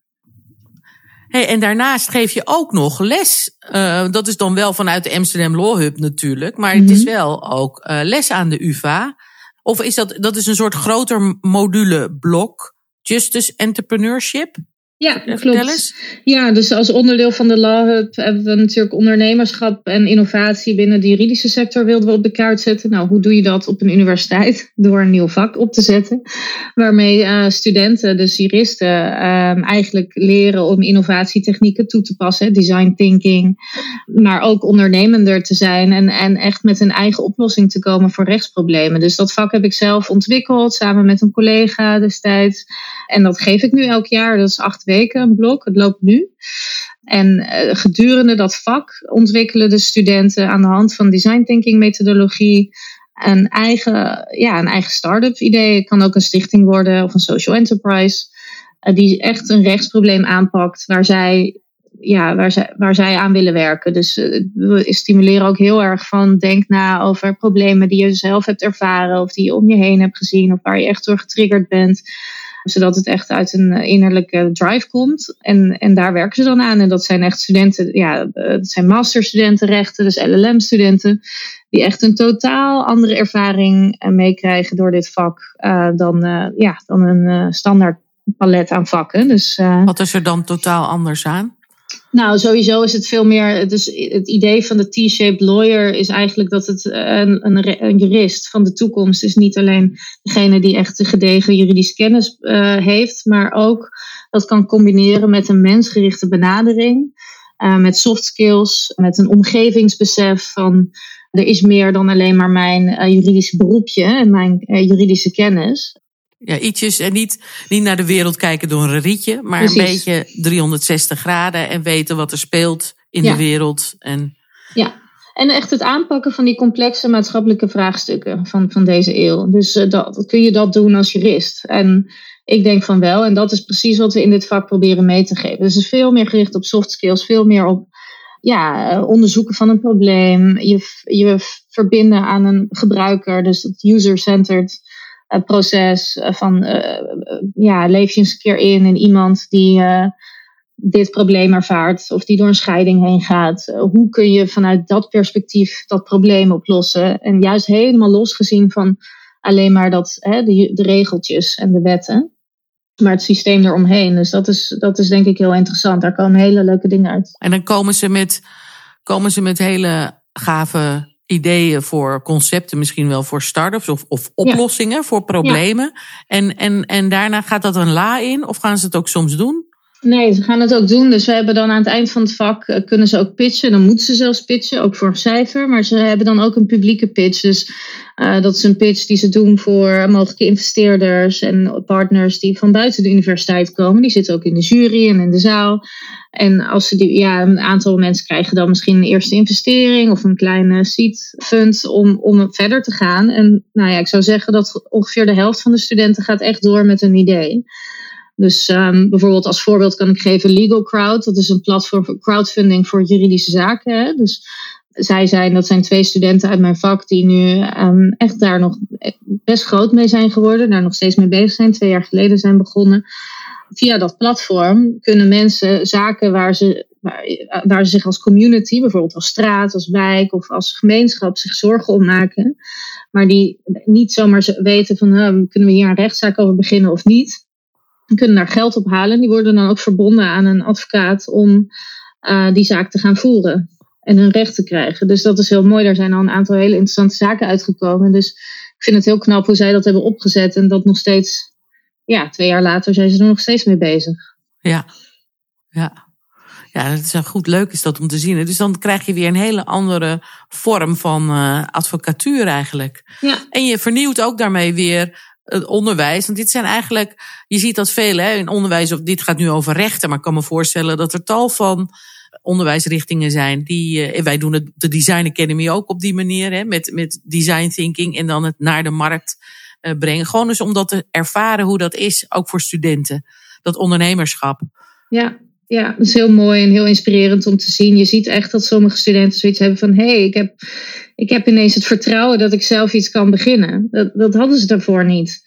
Hey, en daarnaast geef je ook nog les. Uh, dat is dan wel vanuit de Amsterdam Law Hub natuurlijk, maar het is wel ook les aan de UvA. Of is dat, dat is een soort groter moduleblok, Justice Entrepreneurship? Ja, klopt. Ja, dus als onderdeel van de Law Hub hebben we natuurlijk ondernemerschap en innovatie binnen de juridische sector wilden we op de kaart zetten. Nou, hoe doe je dat op een universiteit? [LAUGHS] Door een nieuw vak op te zetten. Waarmee uh, studenten, dus juristen, uh, eigenlijk leren om innovatietechnieken toe te passen. Design thinking. Maar ook ondernemender te zijn en, en echt met een eigen oplossing te komen voor rechtsproblemen. Dus dat vak heb ik zelf ontwikkeld samen met een collega destijds. En dat geef ik nu elk jaar. Dat is acht weken een blok. Het loopt nu. En uh, gedurende dat vak ontwikkelen de studenten aan de hand van design thinking methodologie een eigen, ja, een eigen start-up idee. Het kan ook een stichting worden of een social enterprise. Uh, die echt een rechtsprobleem aanpakt waar zij, ja, waar, zij, waar zij aan willen werken. Dus uh, we stimuleren ook heel erg van denk na over problemen die je zelf hebt ervaren of die je om je heen hebt gezien of waar je echt door getriggerd bent zodat het echt uit een innerlijke drive komt. En, en daar werken ze dan aan. En dat zijn echt studenten, ja, dat zijn masterstudentenrechten, dus LLM-studenten, die echt een totaal andere ervaring meekrijgen door dit vak dan, ja, dan een standaard palet aan vakken. Dus, Wat is er dan totaal anders aan? Nou, sowieso is het veel meer. Dus het idee van de T-shaped lawyer is eigenlijk dat het een, een, een, jurist van de toekomst is. Niet alleen degene die echt de gedegen juridische kennis uh, heeft, maar ook dat kan combineren met een mensgerichte benadering. Uh, met soft skills, met een omgevingsbesef van er is meer dan alleen maar mijn uh, juridische beroepje en mijn juridische kennis. Ja, ietsjes en niet, niet naar de wereld kijken door een rietje, maar een beetje 360 graden en weten wat er speelt in de wereld. En... Ja, en echt het aanpakken van die complexe maatschappelijke vraagstukken van, van deze eeuw. Dus uh, dat, kun je dat doen als jurist. En ik denk van wel. En dat is precies wat we in dit vak proberen mee te geven. Dus het is veel meer gericht op soft skills, veel meer op ja, eh, onderzoeken van een probleem. Je, je verbinden aan een gebruiker. Dus het user-centered proces van ja, leef je eens een keer in in iemand die dit probleem ervaart of die door een scheiding heen gaat. Eh, hoe kun je vanuit dat perspectief dat probleem oplossen? En juist helemaal losgezien van alleen maar dat, hè, de, de regeltjes en de wetten. Maar het systeem eromheen. Dus dat is, dat is denk ik heel interessant. Daar komen hele leuke dingen uit. En dan komen ze met, komen ze met hele gave ideeën voor concepten, misschien wel voor start-ups of, of oplossingen voor problemen. En, en, en daarna gaat dat een la in, of gaan ze het ook soms doen? Nee, ze gaan het ook doen. Dus we hebben dan aan het eind van het vak eh, kunnen ze ook pitchen. Dan moeten ze zelfs pitchen, ook voor een cijfer. Maar ze hebben dan ook een publieke pitch. Dus uh, dat is een pitch die ze doen voor mogelijke investeerders en partners die van buiten de universiteit komen. Die zitten ook in de jury en in de zaal. En als ze die, ja, een aantal mensen krijgen dan misschien een eerste investering of een kleine seed fund om, om verder te gaan. En nou ja, ik zou zeggen dat ongeveer de helft van de studenten gaat echt door met een idee. Dus um, bijvoorbeeld als voorbeeld kan ik geven Legal Crowd. Dat is een platform voor crowdfunding voor juridische zaken. Hè? Dus zij zijn, dat zijn twee studenten uit mijn vak die nu um, echt daar nog best groot mee zijn geworden. Daar nog steeds mee bezig zijn. Twee jaar geleden zijn begonnen. Via dat platform kunnen mensen zaken waar ze, waar ze zich als community, bijvoorbeeld als straat, als wijk of als gemeenschap, zich zorgen om maken. Maar die niet zomaar weten van kunnen we hier een rechtszaak over beginnen of niet kunnen daar geld op halen. Die worden dan ook verbonden aan een advocaat om uh, die zaak te gaan voeren en hun recht te krijgen. Dus dat is heel mooi. Daar zijn al een aantal hele interessante zaken uitgekomen. Dus ik vind het heel knap hoe zij dat hebben opgezet en dat nog steeds, ja, twee jaar later zijn ze er nog steeds mee bezig. Ja, ja. Ja, dat is een goed leuk is dat om te zien. Dus dan krijg je weer een hele andere vorm van uh, advocatuur eigenlijk. Ja. En je vernieuwt ook daarmee weer het onderwijs. Want dit zijn eigenlijk, je ziet dat veel hè, in onderwijs, of dit gaat nu over rechten, maar ik kan me voorstellen dat er tal van onderwijsrichtingen zijn. Die, uh, wij doen het, de Design Academy ook op die manier, hè, met, met design thinking en dan het naar de markt uh, brengen. Gewoon eens om dat te ervaren hoe dat is, ook voor studenten. Dat ondernemerschap. Ja, ja, dat is heel mooi en heel inspirerend om te zien. Je ziet echt dat sommige studenten zoiets hebben van: hé, hey, ik, heb, ik heb ineens het vertrouwen dat ik zelf iets kan beginnen. Dat, dat hadden ze daarvoor niet.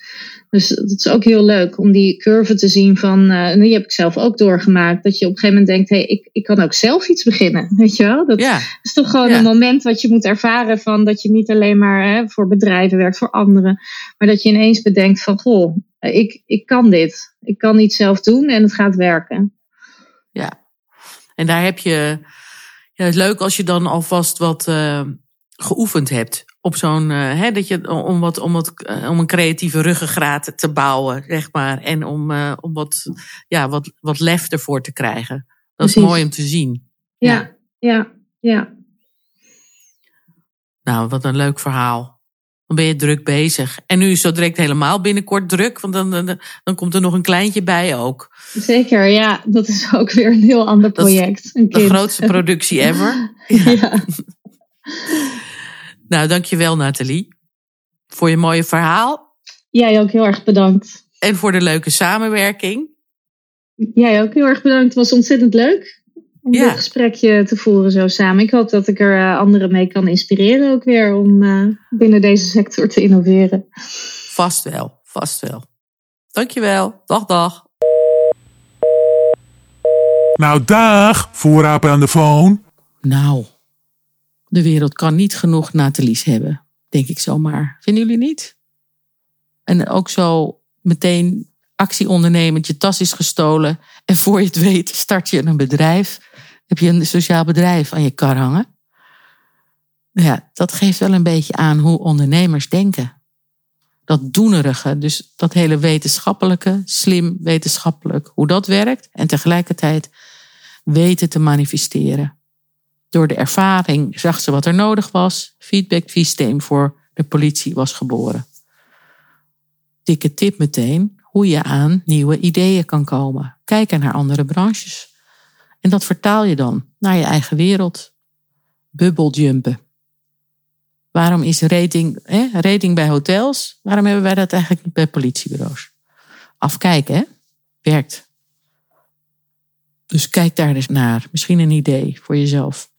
Dus dat is ook heel leuk om die curve te zien van, uh, die heb ik zelf ook doorgemaakt. Dat je op een gegeven moment denkt, hé, hey, ik, ik kan ook zelf iets beginnen. [LAUGHS] Weet je wel? Dat is toch gewoon een moment wat je moet ervaren van dat je niet alleen maar hè, voor bedrijven werkt, voor anderen. Maar dat je ineens bedenkt van, goh, ik, ik kan dit. Ik kan iets zelf doen en het gaat werken. Ja, en daar heb je. Ja, het is leuk als je dan alvast wat uh, geoefend hebt op zo'n. Uh, hè, dat je, om, wat, om, wat, uh, om een creatieve ruggengraat te bouwen, zeg maar. En om, om wat, ja, wat, wat lef ervoor te krijgen. Dat is mooi om te zien. Ja, ja, ja. Nou, wat een leuk verhaal dan ben je druk bezig. En nu is het direct helemaal binnenkort druk, want dan, dan, dan, komt er nog een kleintje bij ook. Zeker, ja. Dat is ook weer een heel ander project. Een de grootste productie [LAUGHS] ever. ja. ja. [LAUGHS] nou, dankjewel Nathalie. Voor je mooie verhaal. Jij ook heel erg bedankt. En voor de leuke samenwerking. Jij ook heel erg bedankt. Het was ontzettend leuk ja. dit gesprekje te voeren zo samen. Ik hoop dat ik er uh, anderen mee kan inspireren ook weer om uh, binnen deze sector te innoveren. Vast wel, vast wel. Dankjewel. Dag, dag. Nou, dag, voorrapen aan de phone. Nou, de wereld kan niet genoeg Nathalies hebben, denk ik zomaar. Vinden jullie niet? En ook zo meteen actie ondernemen, je tas is gestolen en voor je het weet start je een bedrijf heb je een sociaal bedrijf aan je kar hangen. Ja, dat geeft wel een beetje aan hoe ondernemers denken. Dat doenerige, dus dat hele wetenschappelijke, slim wetenschappelijk, hoe dat werkt. En tegelijkertijd weten te manifesteren. Door de ervaring zag ze wat er nodig was. Feedback systeem voor de politie was geboren. dikke tip meteen hoe je aan nieuwe ideeën kan komen. Kijken naar andere branches. En dat vertaal je dan naar je eigen wereld. Bubbeljumpen. Waarom is rating, hè, bij hotels? Waarom hebben wij dat eigenlijk niet bij politiebureaus? Afkijken, hè? Werkt. Dus kijk daar eens naar. Misschien een idee voor jezelf.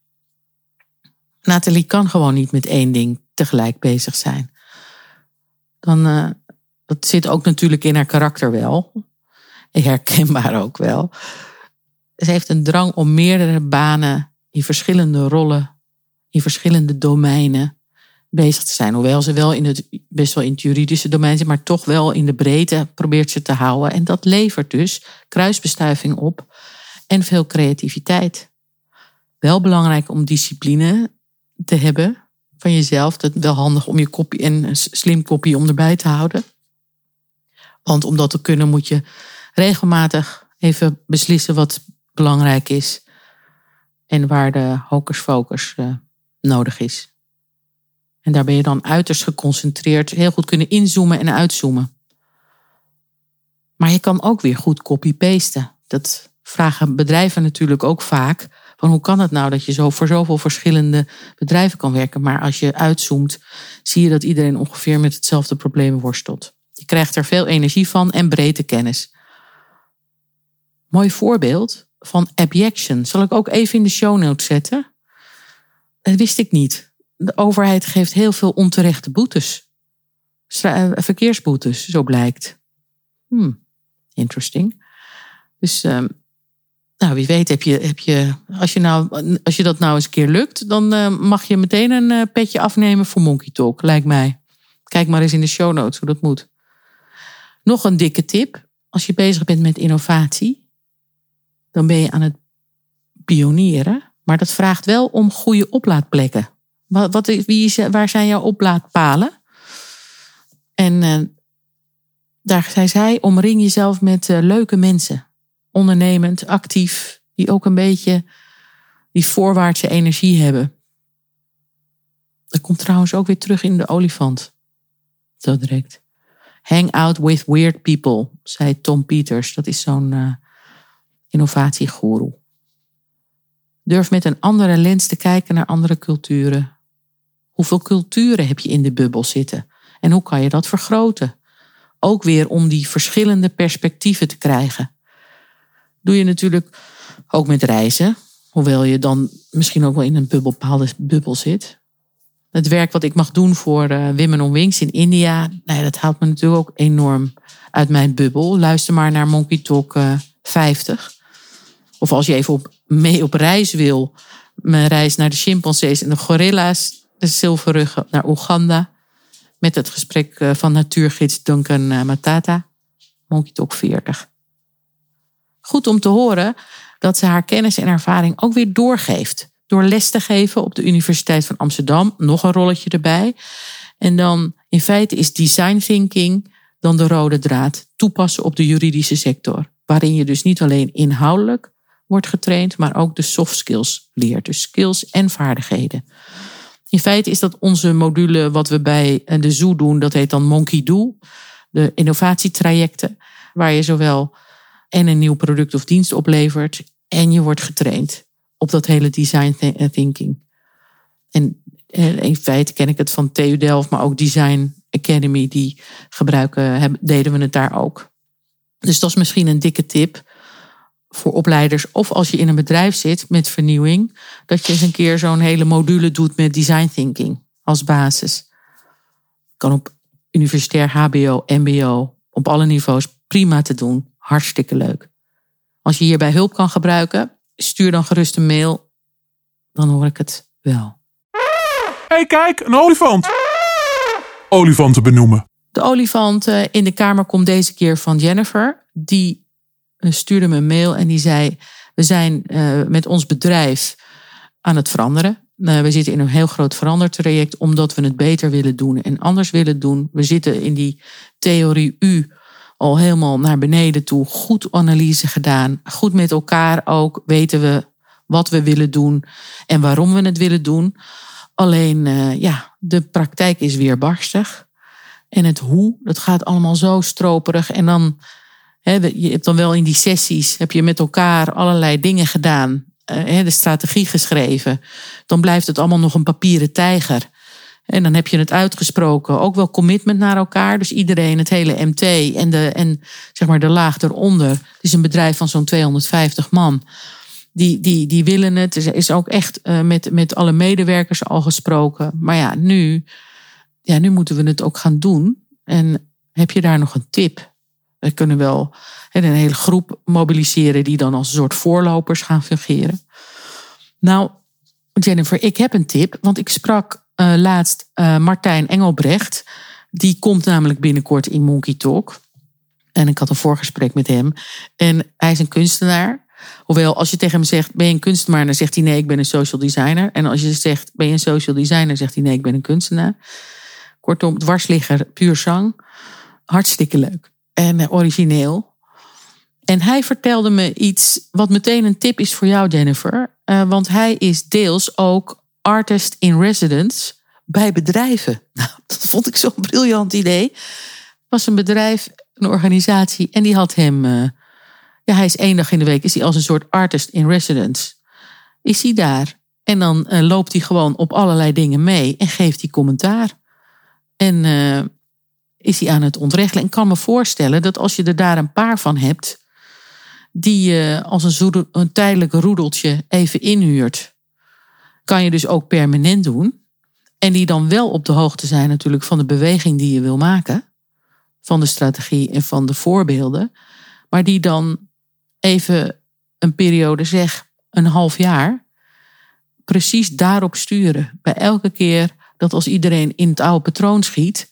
Nathalie kan gewoon niet met één ding tegelijk bezig zijn. Dan, uh, dat zit ook natuurlijk in haar karakter wel. Herkenbaar ook wel. Ze heeft een drang om meerdere banen in verschillende rollen, in verschillende domeinen bezig te zijn. Hoewel ze wel in het, best wel in het juridische domein zit, maar toch wel in de breedte probeert ze te houden. En dat levert dus kruisbestuiving op en veel creativiteit. Wel belangrijk om discipline te hebben van jezelf. Dat wel handig om je kopie en een slim kopie om erbij te houden. Want om dat te kunnen moet je regelmatig even beslissen wat belangrijk is. En waar de hocus focus uh, nodig is. En daar ben je dan uiterst geconcentreerd, heel goed kunnen inzoomen en uitzoomen. Maar je kan ook weer goed copy-pasten. Dat vragen bedrijven natuurlijk ook vaak. Van hoe kan het nou dat je zo voor zoveel verschillende bedrijven kan werken? Maar als je uitzoomt, zie je dat iedereen ongeveer met hetzelfde probleem worstelt. Je krijgt er veel energie van en breedte kennis. Mooi voorbeeld van abjection. Zal ik ook even in de show notes zetten? Dat wist ik niet de overheid geeft heel veel onterechte boetes. Eh, verkeersboetes, zo blijkt. Hmm, interesting. Dus uh, nou, wie weet heb je, heb je, als je, nou, als je dat nou eens een keer lukt, dan uh, mag je meteen een uh, petje afnemen voor Monkey Talk, lijkt mij. Kijk maar eens in de show notes hoe dat moet. Nog een dikke tip. Als je bezig bent met innovatie, dan ben je aan het pionieren. Maar dat vraagt wel om goede oplaadplekken. Wat, wat, wie, waar zijn jouw oplaadpalen? En uh, daar zei zij, omring jezelf met uh, leuke mensen. Ondernemend, actief, die ook een beetje die voorwaartse energie hebben. Dat komt trouwens ook weer terug in de olifant. Zo direct. Hang out with weird people, zei Tom Peters. Dat is zo'n uh, innovatiegoeroe. Durf met een andere lens te kijken naar andere culturen, Hoeveel culturen heb je in de bubbel zitten? En hoe kan je dat vergroten? Ook weer om die verschillende perspectieven te krijgen. Doe je natuurlijk ook met reizen, hoewel je dan misschien ook wel in een bepaalde bubbel zit. Het werk wat ik mag doen voor uh, Women on Wings in India, nou dat haalt me natuurlijk ook enorm uit mijn bubbel. Luister maar naar Monkey Talk uh, 50. Of als je even op, mee op reis wil, mijn reis naar de chimpansees en de gorilla's, de zilverrug naar Oeganda. Met het gesprek eh, van natuurgids Duncan eh, Matata. Monkey Talk 40. Goed om te horen dat ze haar kennis en ervaring ook weer doorgeeft. Door les te geven op de Universiteit van Amsterdam. Nog een rolletje erbij. En dan in feite is design thinking dan de rode draad. Toepassen op de juridische sector. Waarin je dus niet alleen inhoudelijk wordt getraind, maar ook de soft skills leert. Dus skills en vaardigheden. In feite is dat onze module wat we bij de Zoo doen, dat heet dan Monkey Do. De innovatietrajecten, waar je zowel en een nieuw product of dienst oplevert en je wordt getraind op dat hele design eh, thinking. En eh, in feite ken ik het van TU Delft, maar ook Design Academy, die gebruiken, deden we het daar ook. Dus dat is misschien een dikke tip voor opleiders of als je in een bedrijf zit met vernieuwing, dat je eens een keer zo'n hele module doet met design thinking als basis. Kan op universitair HBO, MBO, op alle niveaus prima te doen. Hartstikke leuk. Als je hierbij hulp kan gebruiken, stuur dan gerust een mail. Dan hoor ik het wel. hey, kijk, een olifant. Olifanten benoemen. De olifant in de kamer komt deze keer van Jennifer. Die stuurde me een mail en die zei: We zijn uh, met ons bedrijf aan het veranderen. Uh, we zitten in een heel groot verandertraject omdat we het beter willen doen en anders willen doen. We zitten in die theorie U al helemaal naar beneden toe. Goed analyse gedaan. Goed met elkaar ook. Weten we wat we willen doen en waarom we het willen doen. Alleen, uh, ja, de praktijk is weer barstig. En het hoe, dat gaat allemaal zo stroperig. En dan, je hebt dan wel in die sessies, heb je met elkaar allerlei dingen gedaan. Hè, de strategie geschreven. Dan blijft het allemaal nog een papieren tijger. En dan heb je het uitgesproken. Ook wel commitment naar elkaar. Dus iedereen, het hele MT en, de, en zeg maar de laag eronder. Het is een bedrijf van zo'n 250 man. Die, die, die willen het. Er is ook echt uh, met, met alle medewerkers al gesproken. Maar ja nu, ja, nu moeten we het ook gaan doen. En heb je daar nog een tip? We kunnen wel een hele groep mobiliseren die dan als een soort voorlopers gaan fungeren. Nou, Jennifer, ik heb een tip, want ik sprak uh, laatst uh, Martijn Engelbrecht. Die komt namelijk binnenkort in Monkey Talk. En ik had een voorgesprek met hem. En hij is een kunstenaar. Hoewel, als je tegen hem zegt, ben je een kunstenaar? Dan zegt hij nee, ik ben een social designer. En als je zegt, ben je een social designer? zegt hij nee, ik ben een kunstenaar. Kortom, dwarsligger, puur zang. Hartstikke leuk. En uh, origineel. En hij vertelde me iets wat meteen een tip is voor jou, Jennifer. Uh, want hij is deels ook artist in residence bij bedrijven. [LAUGHS] Nou, dat vond ik zo'n briljant idee. Het was een bedrijf, een organisatie, en die had hem. Uh, ja, hij is één dag in de week, is hij als een soort artist in residence. Is hij daar? En dan loopt hij gewoon op allerlei dingen mee en geeft hij commentaar. En is hij aan het ontregelen. En kan me voorstellen dat als je er daar een paar van hebt, die je als een, een tijdelijk roedeltje even inhuurt kan je dus ook permanent doen. En die dan wel op de hoogte zijn natuurlijk van de beweging die je wil maken. Van de strategie en van de voorbeelden. Maar die dan even een periode, zeg een half jaar, precies daarop sturen. Bij elke keer dat als iedereen in het oude patroon schiet,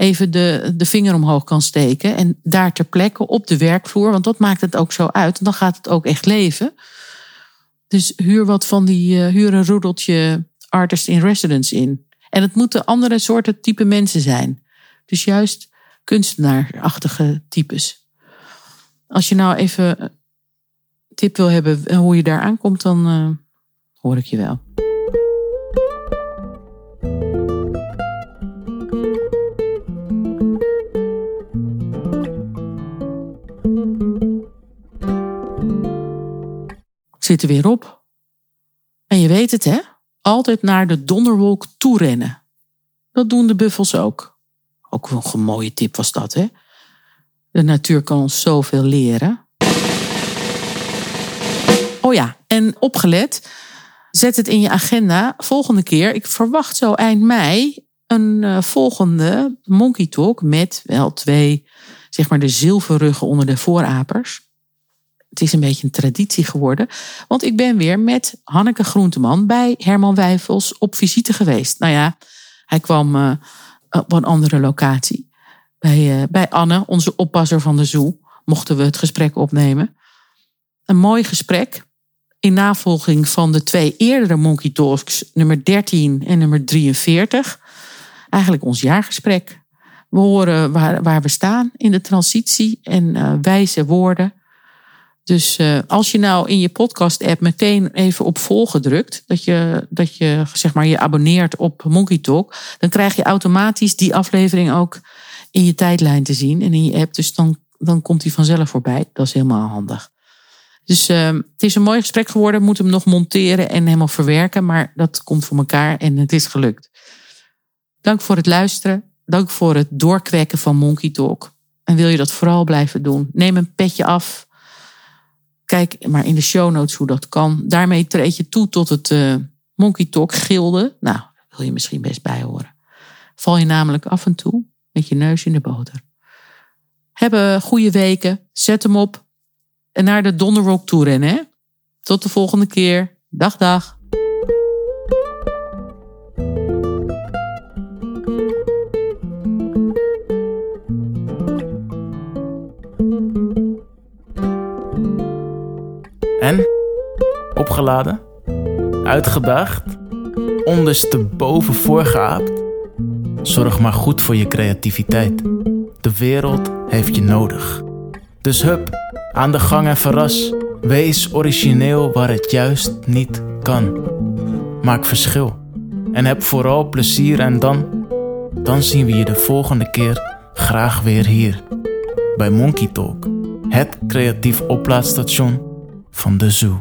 even de, de vinger omhoog kan steken. En daar ter plekke op de werkvloer, want dat maakt het ook zo uit. Dan gaat het ook echt leven. Dus huur wat van die, uh, huur een roedeltje artist in residence in. En het moeten andere soorten type mensen zijn. Dus juist kunstenaarachtige types. Als je nou even tip wil hebben hoe je daar aankomt, dan uh, hoor ik je wel. Zit er weer op. En je weet het, hè? Altijd naar de donderwolk toe rennen. Dat doen de buffels ook. Ook wel een mooie tip was dat, hè? De natuur kan ons zoveel leren. Oh ja, en opgelet. Zet het in je agenda. Volgende keer, ik verwacht zo eind mei een uh, volgende Monkey Talk met wel twee, zeg maar de zilverruggen onder de voorapers het is een beetje een traditie geworden. Want ik ben weer met Hanneke Groenteman bij Herman Wijfels op visite geweest. Nou ja, hij kwam uh, op een andere locatie. Bij, uh, bij Anne, onze oppasser van de zoo, mochten we het gesprek opnemen. Een mooi gesprek. In navolging van de twee eerdere Monkey Talks, nummer 13 en nummer 43. Eigenlijk ons jaargesprek. We horen waar, waar we staan in de transitie en wijze woorden. Dus uh, als je nou in je podcast-app meteen even op volgen drukt, dat je, dat je zeg maar je abonneert op Monkey Talk, dan krijg je automatisch die aflevering ook in je tijdlijn te zien en in je app. Dus dan, dan komt die vanzelf voorbij. Dat is helemaal handig. Dus uh, het is een mooi gesprek geworden. We moeten hem nog monteren en helemaal verwerken, maar dat komt voor elkaar en het is gelukt. Dank voor het luisteren. Dank voor het doorkwekken van Monkey Talk. En wil je dat vooral blijven doen? Neem een petje af Kijk maar in de show notes hoe dat kan. Daarmee treed je toe tot het uh, Monkey Talk gilde. Nou, wil je misschien best bijhoren. Val je namelijk af en toe met je neus in de boter. Hebben goede weken. Zet hem op. En naar de Donderwalk toe rennen. Hè? Tot de volgende keer. Dag, dag. En? Opgeladen? Uitgedaagd? Ondersteboven voorgeaapt? Zorg maar goed voor je creativiteit. De wereld heeft je nodig. Dus hup, aan de gang en verras. Wees origineel waar het juist niet kan. Maak verschil. En heb vooral plezier en dan dan zien we je de volgende keer graag weer hier. Bij Monkey Talk, het creatief oplaadstation van de Zoo.